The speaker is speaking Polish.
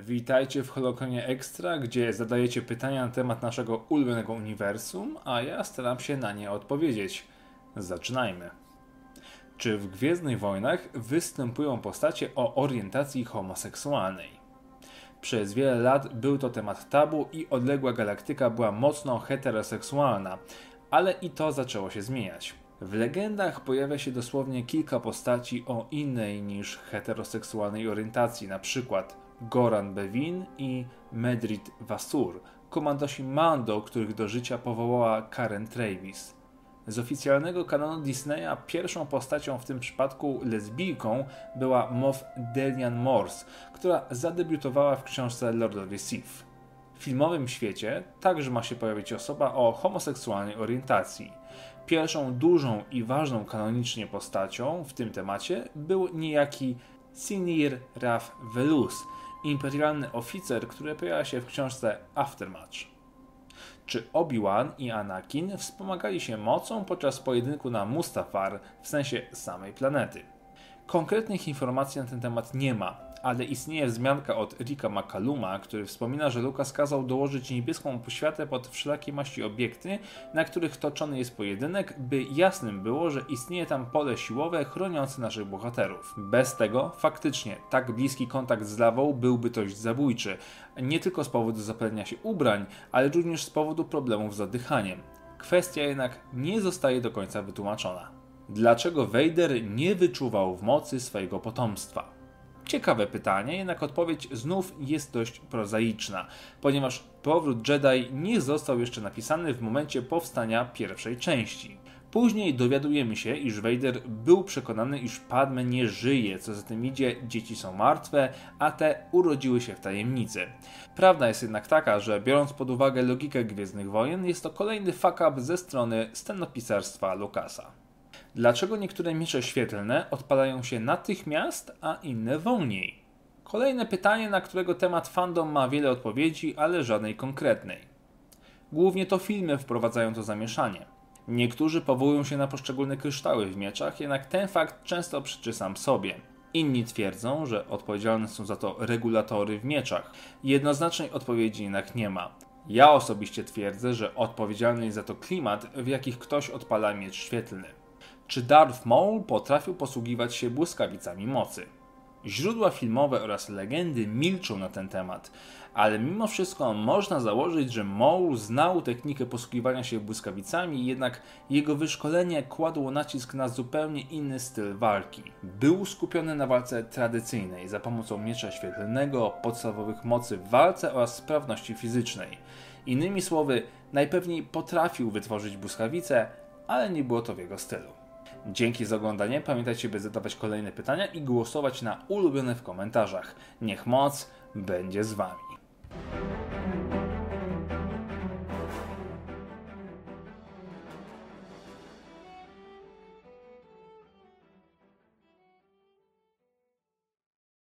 Witajcie w Holokonie Extra, gdzie zadajecie pytania na temat naszego ulubionego uniwersum, a ja staram się na nie odpowiedzieć. Zaczynajmy. Czy w Gwiezdnych Wojnach występują postacie o orientacji homoseksualnej? Przez wiele lat był to temat tabu i odległa galaktyka była mocno heteroseksualna, ale i to zaczęło się zmieniać. W legendach pojawia się dosłownie kilka postaci o innej niż heteroseksualnej orientacji, na przykład Goran Bevin i Medrit Vasur, komandosi Mando, których do życia powołała Karen Travis. Z oficjalnego kanonu Disneya pierwszą postacią w tym przypadku lesbijką była Moff Delian Morse, która zadebiutowała w książce Lord of the Sith. W filmowym świecie także ma się pojawić osoba o homoseksualnej orientacji. Pierwszą dużą i ważną kanonicznie postacią w tym temacie był niejaki Sinir Raf Velus, imperialny oficer, który pojawia się w książce Aftermatch. Czy Obi-Wan i Anakin wspomagali się mocą podczas pojedynku na Mustafar, w sensie samej planety? Konkretnych informacji na ten temat nie ma, ale istnieje wzmianka od Rika McCalluma, który wspomina, że Lucas kazał dołożyć niebieską poświatę pod wszelakie maści obiekty, na których toczony jest pojedynek, by jasnym było, że istnieje tam pole siłowe chroniące naszych bohaterów. Bez tego, faktycznie, tak bliski kontakt z lawą byłby dość zabójczy, nie tylko z powodu zapalenia się ubrań, ale również z powodu problemów z oddychaniem. Kwestia jednak nie zostaje do końca wytłumaczona. Dlaczego Vader nie wyczuwał w mocy swojego potomstwa? Ciekawe pytanie, jednak odpowiedź znów jest dość prozaiczna, ponieważ powrót Jedi nie został jeszcze napisany w momencie powstania pierwszej części. Później dowiadujemy się, iż Vader był przekonany, iż Padme nie żyje, co za tym idzie, dzieci są martwe, a te urodziły się w tajemnicy. Prawda jest jednak taka, że biorąc pod uwagę logikę Gwiezdnych Wojen, jest to kolejny fuck up ze strony scenopisarstwa Lucasa. Dlaczego niektóre miecze świetlne odpalają się natychmiast, a inne wolniej? Kolejne pytanie, na którego temat fandom ma wiele odpowiedzi, ale żadnej konkretnej. Głównie to filmy wprowadzają to zamieszanie. Niektórzy powołują się na poszczególne kryształy w mieczach, jednak ten fakt często przyczysam sobie. Inni twierdzą, że odpowiedzialne są za to regulatory w mieczach. Jednoznacznej odpowiedzi jednak nie ma. Ja osobiście twierdzę, że odpowiedzialny jest za to klimat, w jakich ktoś odpala miecz świetlny czy Darth Maul potrafił posługiwać się błyskawicami mocy. Źródła filmowe oraz legendy milczą na ten temat, ale mimo wszystko można założyć, że Maul znał technikę posługiwania się błyskawicami, jednak jego wyszkolenie kładło nacisk na zupełnie inny styl walki. Był skupiony na walce tradycyjnej za pomocą miecza świetlnego, podstawowych mocy w walce oraz sprawności fizycznej. Innymi słowy, najpewniej potrafił wytworzyć błyskawice, ale nie było to w jego stylu. Dzięki za oglądanie. Pamiętajcie, by zadawać kolejne pytania i głosować na ulubione w komentarzach. Niech moc będzie z Wami.